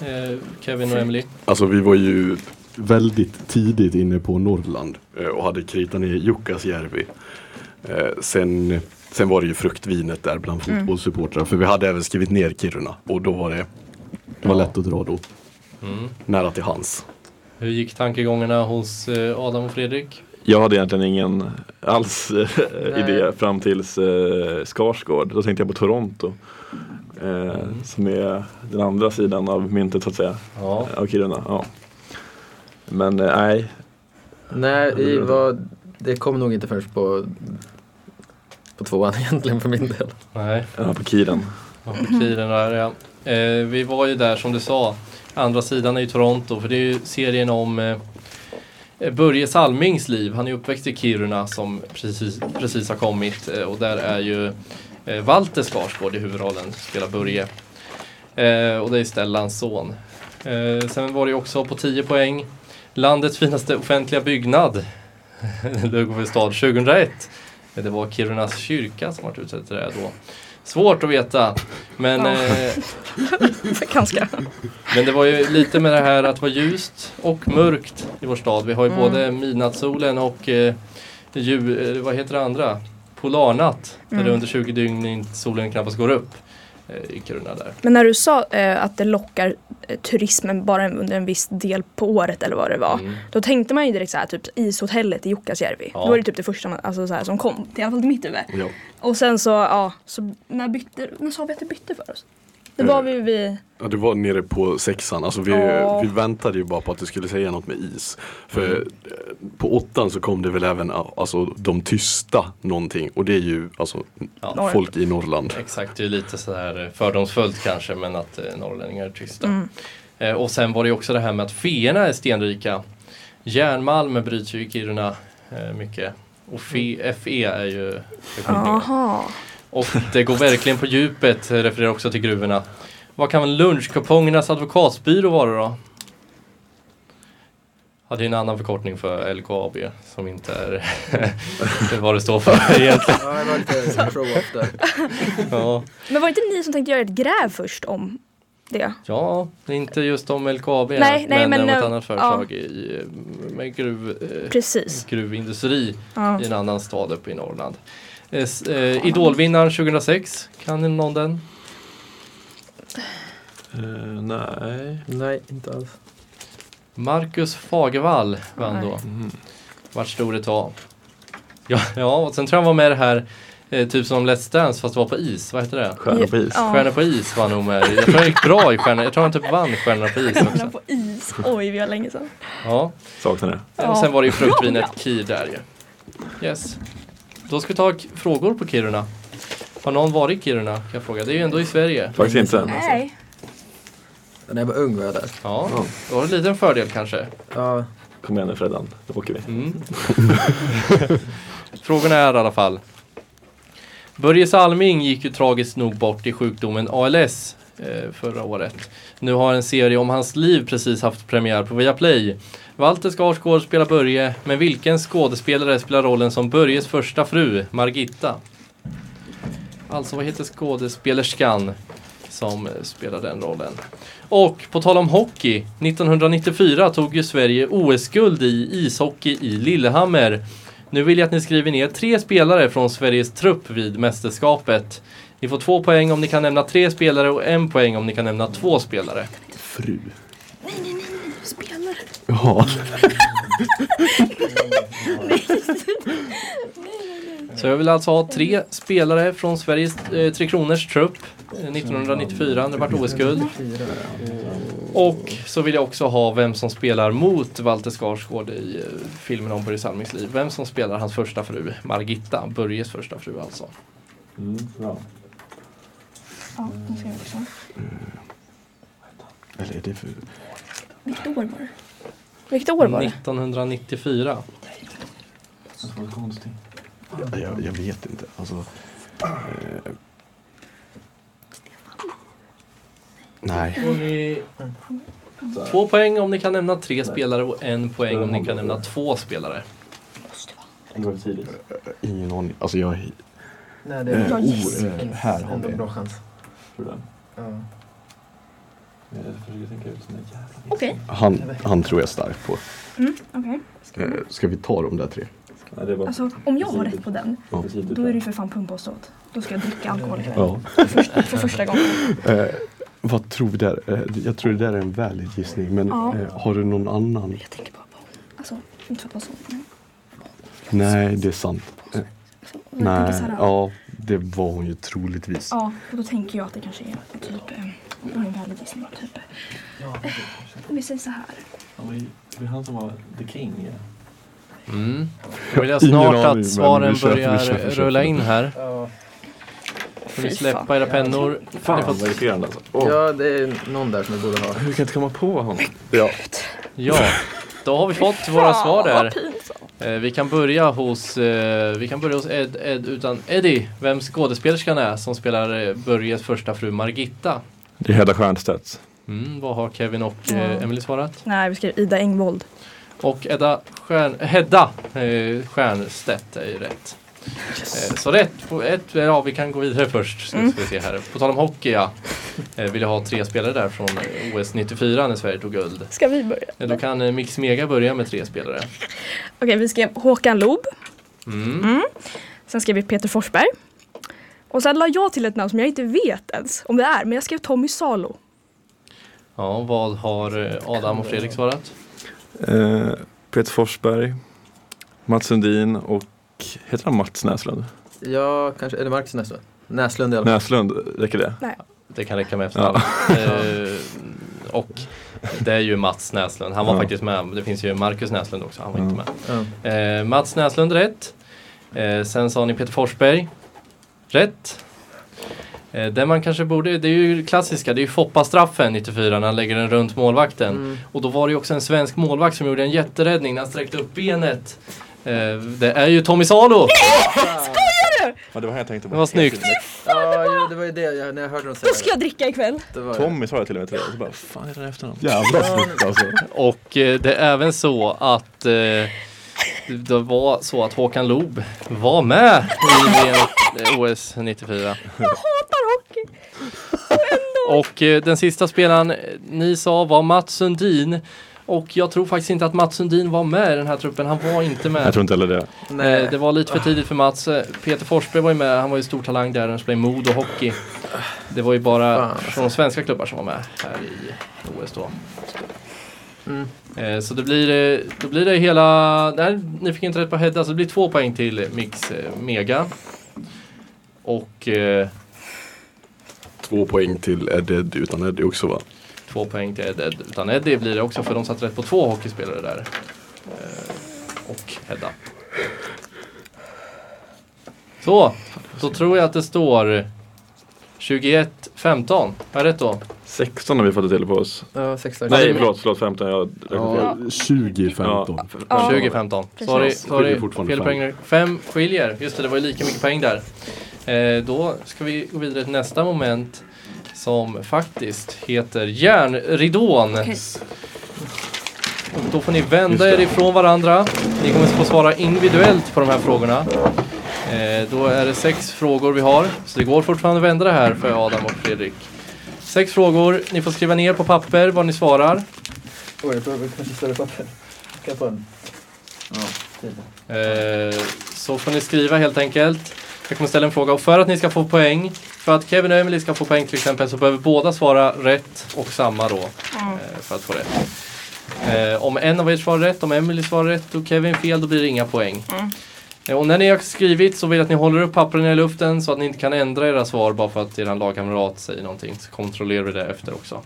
Eh, Kevin och Emily. Alltså vi var ju väldigt tidigt inne på Norrland eh, och hade kritat ner Jukkasjärvi. Eh, Sen, sen var det ju fruktvinet där bland fotbollssupportrar för vi hade även skrivit ner Kiruna och då var det, det var lätt att dra då. Mm. Nära till hans. Hur gick tankegångarna hos eh, Adam och Fredrik? Jag hade egentligen ingen alls idé fram tills eh, Skarsgård. Då tänkte jag på Toronto. Eh, Som är den andra sidan av myntet så att säga. Ja. Av Kiruna. Ja. Men eh, nej, Nej, i vad, det kom nog inte först på, på tvåan <laughs> egentligen för min del. Nej, ja, på Kiren. ja, på Kiren där ja. Eh, vi var ju där som du sa. Andra sidan är ju Toronto för det är ju serien om eh, Börje Salmings liv. Han är uppväxt i Kiruna som precis, precis har kommit eh, och där är ju eh, Walter Skarsgård i huvudrollen, spelar Börje. Eh, och det är Stellans son. Eh, sen var det ju också på 10 poäng Landets finaste offentliga byggnad. Lugove stad 2001. Det var Kirunas kyrka som varit utsedd till det då. Svårt att veta. Men, Ja. eh, <laughs> Ganska. men det var ju lite med det här att det var ljust och mörkt i vår stad. Vi har ju Mm. både midnattssolen och eh, ju, eh, vad heter det andra? Polarnatt. Där Mm. det under 20 dygn solen knappast går upp i Kiruna där. Men när du sa eh, att det lockar eh, turismen bara under en viss del på året eller vad det var. Mm. Då tänkte man ju direkt så här, typ ishotellet i Jukkasjärvi. Ja. Det var det typ det första man, alltså, så här, som kom, i alla fall till mitt huvud. Ja. Och sen så, ja, så när bytte, när sa vi att det bytte för oss? Det var vi vid, Ja, det var nere på sexan, alltså vi, Ja. vi väntade ju bara på att det skulle säga något med is. För eh, på åttan så kom det väl även alltså, de tysta någonting och det är ju alltså Ja. Folk i Norrland. Exakt, det är lite sådär fördomsfullt kanske men att eh, norrlänningar är tysta. Mm. Eh, och sen var det också det här med att feerna är stenrika. Järnmalm bryts ju i Kiruna eh, mycket. Och fe, FE är ju förkortningen. Och det går verkligen på djupet, eh, refererar också till gruvorna. Vad kan lunchkupongernas advokatsbyrå vara då? Ja, det är en annan förkortning för LKAB som inte är <laughs> vad det står för egentligen. <laughs> Ja, det var lite <laughs> show-off där. Ja. Men var det inte ni som tänkte göra ett gräv först om det? Ja, det är inte just om LKAB Nej, nej, men, men, om ett eh, annat företag i, med gruv, eh, gruvindustri Ja. i en annan stad uppe i Norrland. Eh, eh, Idolvinnaren 2006, kan ni någon den? Eh, nej. Nej, inte alls. Marcus Fagervall vann Nej. då. Mhm. Vart stor det var. Ja, <laughs> ja, och sen tror jag han var med i det här eh, typ som Let's Dance fast det var på is. Vad heter det? Stjärnor på is. Ja. Stjärnor på is var han nog med. Jag tror han gick bra i Stjärnor. Jag tror han typ vann Stjärnorna på is också. på is. Oj, vi har länge sedan. Ja. Saknar det. Och Ja. sen var det ju fruktvinet Kir där ju. Yes. Då ska vi ta frågor på Kiruna. Har någon varit i Kiruna? Kan jag fråga. Det är ju ändå i Sverige. Faktiskt inte. Nej. När jag var ung var jag där. Ja, då har du en liten fördel kanske. Ja, Kom igen nu Freddan, då åker vi. Mm. <laughs> Frågorna är i alla fall. Börje Salming gick ju tragiskt nog bort i sjukdomen ALS Eh, förra året. Nu har en serie om hans liv precis haft premiär på Viaplay. Walter Skarsgård spelar Börje, men vilken skådespelare spelar rollen som Börjes första fru, Margitta? Alltså vad heter skådespelerskan som spelar den rollen? Och på tal om hockey, 1994 tog ju Sverige OS-guld i ishockey i Lillehammer. Nu vill jag att ni skriver ner tre spelare från Sveriges trupp vid mästerskapet. Ni får två poäng om ni kan nämna tre spelare och en poäng om ni kan nämna två spelare. Fru. Spelare. Ja. Så jag vill alltså ha tre spelare från Sveriges eh, Tre Kronors trupp eh, 1994 när det vart OS-guld. Och så vill jag också ha vem som spelar mot Walter Skarsgård i eh, filmen om Börje Salmings liv. Vem som spelar hans första fru, Margitta, Börjes första fru alltså. bra. Ja, nu ska jag också. Eller är det för... Vilket år var det? Vilket år var det? 1994. Jag, jag vet inte. Alltså, eh... Nej. Två poäng om ni kan nämna tre spelare och en poäng om ni kan nämna två spelare. Det var tidigt. Ingen aning. Alltså jag... Nej, det Eh, är yes. oh, eh, här har vi. bra chans. Du det? Ja. Jag försöker tänka ut såna jävla Okej. Han, han tror jag starkt på. Mm, okej. Eh, Ska vi ta de där tre? Nej, Alltså om jag har rätt på den, Ja. för då är det ju för fan pumpavstånd. Då ska jag dricka alkohol ikväll. Ja. För, första, för första gången. Eh, vad tror vi där? Eh, jag tror det där är en väldig gissning. Men Ja. eh, har du någon annan? Jag tänker bara på, alltså inte för att vara men Nej, det är sant. Eh, och jag tänker nej, så här, ja, det var hon ju troligtvis. Ja, och då tänker jag att det kanske är typ, eh, jag har en väldig gissning, typ. Vi säger så här. Var det var han som var the king. Ja. Mm. Då vill jag Ingen snart aning, att svaren vi kör, vi börjar kör, vi kör. rulla in här. Ja. Får ni släppa era pennor. Fan vad irriterande alltså. Åh, ja, det är någon där som vi borde ha. Hur kan inte komma på honom? Ja. Ja, då har vi fått våra svar där. Eh, vi kan börja hos, eh, vi kan börja hos Ed, Ed utan Eddie, vem skådespelerskan är som spelar eh, Börjes första fru Margitta. Det är Hedda Stiernstedt. Mm, vad har Kevin och eh, Emily svarat? Nej, vi skrev Ida Engvold. Och Edda Stjärn, Hedda eh, Stiernstedt är ju rätt. Eh, så rätt ett, ja vi kan gå vidare först. Så Mm. ska vi se här. På tal om hockey ja. Eh, vill jag ha tre spelare där från OS 94 när Sverige tog guld. Ska vi börja? Eh, Då kan Mix Mega börja med tre spelare. Okej, vi skrev Håkan Loob. Mm. Sen skrev vi Peter Forsberg. Och sen la jag till ett namn som jag inte vet ens om det är, men jag skrev Tommy Salo. Ja, vad har Adam och Fredrik svarat? Eh, Peter Forsberg, Mats Sundin och heter han Mats Näslund? Ja, kanske, är det Marcus Näslund? Näslund i alla fall. Näslund, räcker det? Det kan räcka med efternamn. <laughs> Eh, och det är ju Mats Näslund. Han var Ja. faktiskt med. Det finns ju Marcus Näslund också. Han var Ja. inte med. Ja. Eh, Mats Näslund rätt. Eh, sen sa ni Peter Forsberg. Rätt. Eh, det man kanske borde, det är ju klassiska, det är ju Foppa-straffen 94 när han lägger den runt målvakten. Mm. Och då var det ju också en svensk målvakt som gjorde en jätteräddning när han sträckte upp benet. Eh, det är ju Tommy Salo! <laughs> Ja, det var han jag tänkte på. Det var snyggt. Ja, jo, det var ju det jag, när jag hörde dem säga Då ska jag dricka ikväll. det. var Tommy sa jag till och med till dig. Så bara, fan heter han efternamn? Jävla snyggt alltså. Och eh, det är även så att eh, det var så att Håkan Loob var med i VM, eh, OS 94. Hatar hockey. Och eh, den sista spelaren ni sa var Mats Sundin. Och jag tror faktiskt inte att Mats Sundin var med i den här truppen. Han var inte med. Jag tror inte heller det. Nej. Eh, Det var lite för tidigt för Mats. Eh, Peter Forsberg var ju med. Han var ju stor talang där. Han spelade i Modo Hockey. Det var ju bara Fan, alltså. från svenska klubbar som var med här i OS då. Mm. Eh, Så det blir, då blir det hela, nej ni fick inte rätt på Hedda så det blir två poäng till Mix Mega. Och Två poäng till Eddie utan Eddie också va? Två poäng till Ed, Ed. Utan Eddie blir det också för de satt rätt på två hockeyspelare där. Eh, och Hedda. Så, då tror jag att det står 21-15. Har jag rätt då? 16 har vi fått det till på oss. Ja, 16. Nej, förlåt, förlåt 15. Jag. Ja, 2015. Ja. Ja. 20-15. Precis. Sorry, sorry. fel poäng. Fem skiljer. Just det, det var ju lika mycket poäng där. Eh, då ska vi gå vidare till nästa moment som faktiskt heter järnridån. Och då får ni vända er ifrån varandra. Ni kommer få svara individuellt på de här frågorna. Eh, då är det sex frågor vi har. Så det går fortfarande att vända det här för Adam och Fredrik. Sex frågor. Ni får skriva ner på papper vad ni svarar. Oj, jag behöver kanske större papper. Kan jag få en? Ja. Eh, så får ni skriva helt enkelt. Jag kommer ställa en fråga och för att ni ska få poäng, för att Kevin och Emily ska få poäng till exempel så behöver båda svara rätt och samma då Mm. eh, för att få rätt. Eh, om en av er svarar rätt, om Emily svarar rätt och Kevin fel då blir det inga poäng. Mm. Eh, och när ni har skrivit så vill jag att ni håller upp pappren i luften så att ni inte kan ändra era svar bara för att er lagkamrat säger någonting. Så kontrollerar vi det efter också.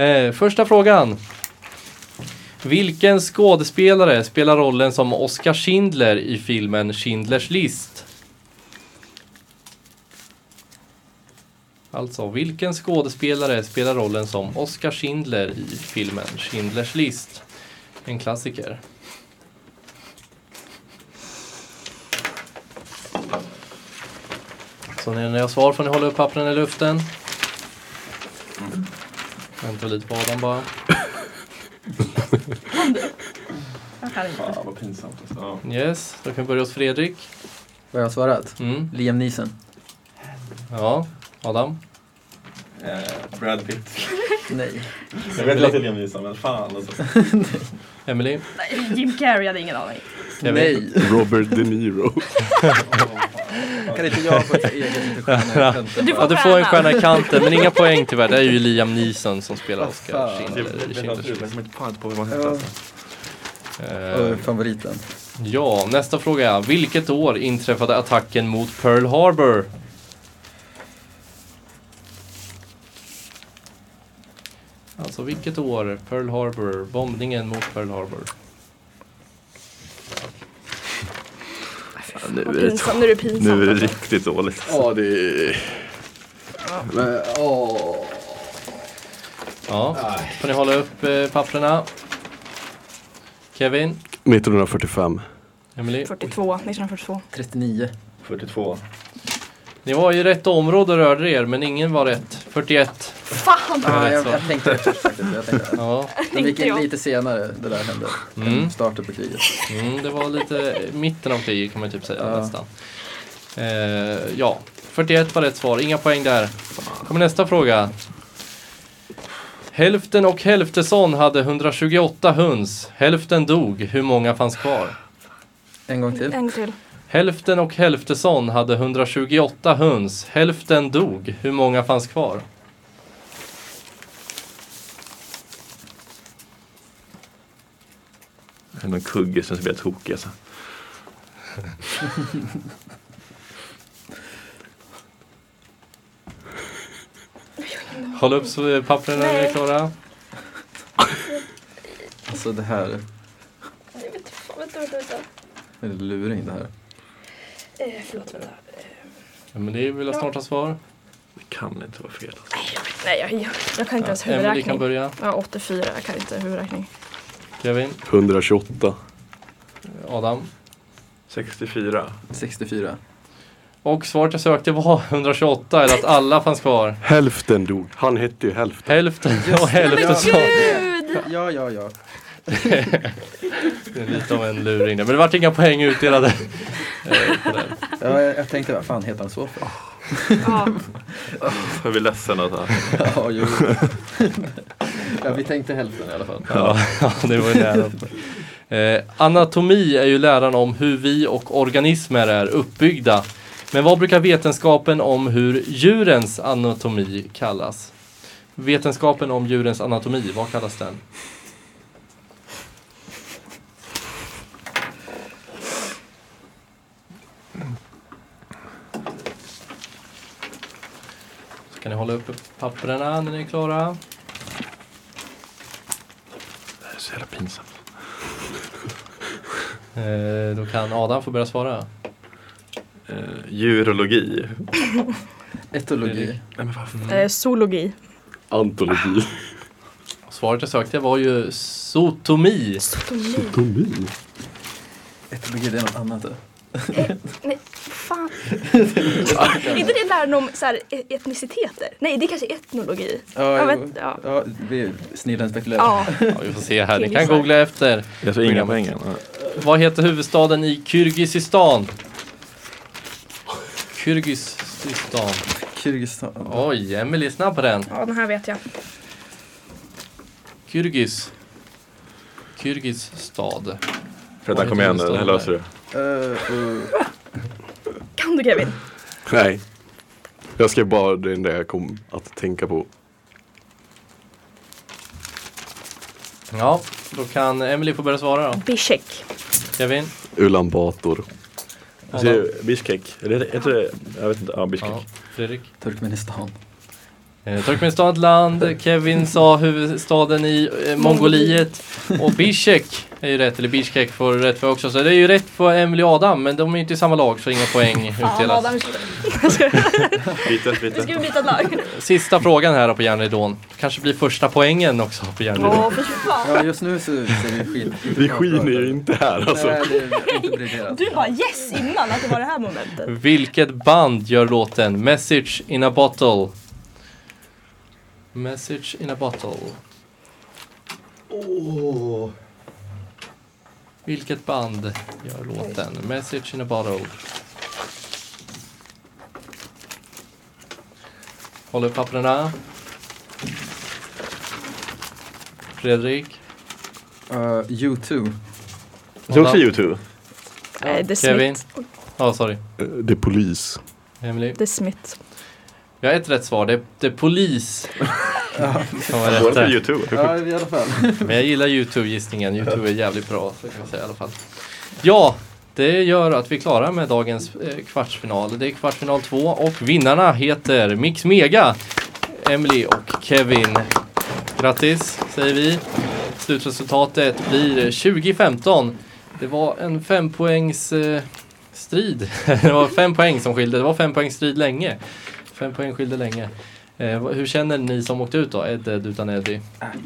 Eh, första frågan. Vilken skådespelare spelar rollen som Oskar Schindler i filmen Schindlers list? Alltså, vilken skådespelare spelar rollen som Oskar Schindler i filmen Schindlers list? En klassiker. Så när ni har svar får ni hålla upp pappren i luften. Vänta lite på Adam bara. Fan vad pinsamt. Alltså. Ja. Yes, då kan vi börja hos Fredrik. Vad har jag svarat? Mm. Liam Neeson. Ja, Adam. Eh, Brad Pitt. <laughs> Nej. Jag vet att det är Liam Neeson men fan alltså. <laughs> Emily. Nej, Jim Carrey hade ingen aning. Kevin. Nej. <laughs> Robert De Niro. Kan inte jag få ett eget stjärna i kanten? Du Ja, du får en stjärna i kanten men inga poäng tyvärr. Det är ju Liam Neeson som spelar Oscar Schindler. Alltså. Eh, favoriten. Ja, nästa fråga är. Vilket år inträffade attacken mot Pearl Harbor? Alltså vilket år Pearl Harbor, bombningen mot Pearl Harbor? Nu är det, pinsamt, nu är det pinsamt. nu är det riktigt dåligt. Ja, det är... Men, åh. Ja, får ni hålla upp eh, papperna. Kevin, 1945. Emily. 42, 1942. 39. 42. Ni var i rätt område och rörde er men ingen var rätt. 41. Fan! Ja, jag, jag tänkte efter faktiskt. Jag tänkte. Ja, De gick in lite senare, det där hände. Mm. Starten på kriget. mm, det var lite mitten av kriget kan man typ säga Ja. nästan. Eh, ja, 41 var rätt svar. Inga poäng där. Kommer nästa fråga. Hälften och Hälfteson hade 128 höns. Hälften dog. Hur många fanns kvar? En gång till. En gång till. Hälften och Hälfteson hade 128 höns. Hälften dog. Hur många fanns kvar? Det är någon kugge som blir tokig alltså. Håll upp så pappren när ni är klara. Alltså det här Jag vet inte, fan, vänta, vänta, vänta. är luring det här. Eh, förlåt, vänta. Eh, Ja, men det vill jag snart svar. Det kan inte vara fel. Alltså. nej, jag, jag, jag kan inte ens Emily kan huvudräkning. börja. Ja, 84, jag kan inte huvudräkning. Kevin, 128. Adam. 64. 64. Och svaret jag sökte var 128, eller att alla fanns kvar. Hälften dog. Han hette ju hälften. Hälften och hälften sa. Gud! Ja, ja, ja. <laughs> Det är lite av en luring där. Men det vart inga poäng utdelade. Eh, ja jag, jag tänkte, vad fan heter han så för? Ja, <laughs> Jag blir ledsen att ja, jo. ja, vi tänkte hälften i alla fall. Ja, ja, det var ju nära. Eh, anatomi är ju läran om hur vi och organismer är uppbyggda. Men vad brukar vetenskapen om hur djurens anatomi kallas? Vetenskapen om djurens anatomi, vad kallas den? Kan ni hålla upp papperna när ni är klara. det är så jävla pinsamt. Eh, då kan Adam få börja svara. Eh, djurologi. <laughs> Etologi. Nej men vad fan. eh, zoologi. Antologi. <laughs> Svaret jag sökte var ju sotomi. Sotomi. Sotomi. Etologi, det är något annat. det. Nej, fan. <laughs> är inte det läran om så här, e- etniciteter? Nej, det är kanske etnologi. Ja, vet, ja. ja, vi snillen spekulerar. Ja, Ja, vi får se här, ni kan googla efter. Jag får inga poäng än. Vad heter huvudstaden i Kyrgyzstan? Kyrgyzstan. Kyrgyzstan. Oj, Emily är snabb på den. ja, den här vet jag. Kyrgyz. Kyrgyzstad. Freddan kom igen nu, det här löser du. Uh, uh, Kan du Kevin? Nej. Jag skrev bara det enda jag kom att tänka på. Ja, då kan Emily få börja svara då. Bishek. Kevin? Ulan Bator. Bishkek. Eller heter det? Jag vet inte. Ja, Bishkek. Ja, Fredrik? Turkmenistan. Eh, Turkmenistan land. Kevin sa huvudstaden i eh, Mongoliet. Och Bishkek är ju rätt, eller Bishkek får rätt för också. Så det är ju rätt på Emily och Adam, men de är ju inte i samma lag så inga poäng <laughs> utdelas. Adam, <laughs> vi ska, Byte, vi byte. ska byta lag. Sista frågan här då på järnridån. Kanske blir första poängen också på järnridån. Ja, just nu så ser vi skit. Vi skiner ju inte här alltså. Nej, inte. Du bara yes innan att det var det här momentet. Vilket band gör låten Message in a bottle? Message in a bottle. Vilket band gör låten? Message in a bottle. Håll upp papperna. Fredrik. Uh, U2. Det är också U2. Nej, The Kevin. Smith. Ja, sorry. Eh, Det är polis. Emily. The Smith. Jag har ett rätt svar. Det är, det är polis. Båda där. för U2. Ja, i alla fall. <laughs> Men jag gillar YouTube-gissningen. YouTube är jävligt bra, så kan jag säga i alla fall. Ja, det gör att vi är klara med dagens eh, kvartsfinal. Det är kvartsfinal två och vinnarna heter Mix Mega, Emily och Kevin. Grattis, säger vi. Slutresultatet blir 2015. Det var en fempoängs eh, strid. <laughs> det var fem poäng som skilde. Det var fem poängs strid länge. Fem poäng skilde länge. Eh, hur känner ni som åkte ut då? Ed, Ed utan Eddie?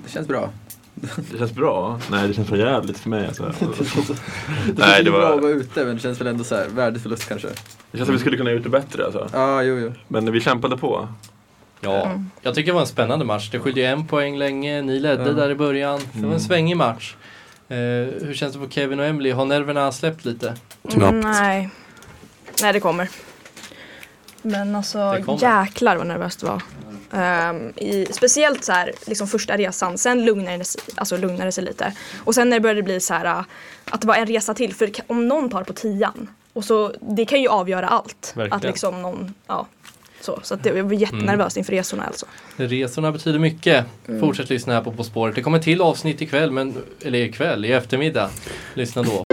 Det känns bra. Det känns bra. Nej, det känns för jävligt för mig. Alltså. <laughs> Det känns Nej, det det bra att var... vara ute men det känns väl ändå så här värdeförlust kanske. Det känns som vi skulle kunna gjort det bättre alltså. Ja, jo, jo. Men vi kämpade på. Ja, Mm. jag tycker det var en spännande match. Det skilde ju en poäng länge, ni ledde Ja. där i början. Det var en Mm. svängig match. Eh, hur känns det på Kevin och Emily? Har nerverna släppt lite? Knappt. Nej. Nej, det kommer. Men alltså jäklar vad nervöst det var. Ehm, i, speciellt så här, liksom första resan, sen lugnade det, alltså, lugnade det sig lite. Och sen när det började bli så här äh, att det var en resa till, för om någon tar på tian, och så, det kan ju avgöra allt. Verkligen. Att liksom någon, ja. Så, så att det, jag var jättenervös inför resorna alltså. Resorna betyder mycket. Mm. Fortsätt lyssna här på På spåret. Det kommer till avsnitt ikväll, men, eller ikväll, i eftermiddag. Lyssna då.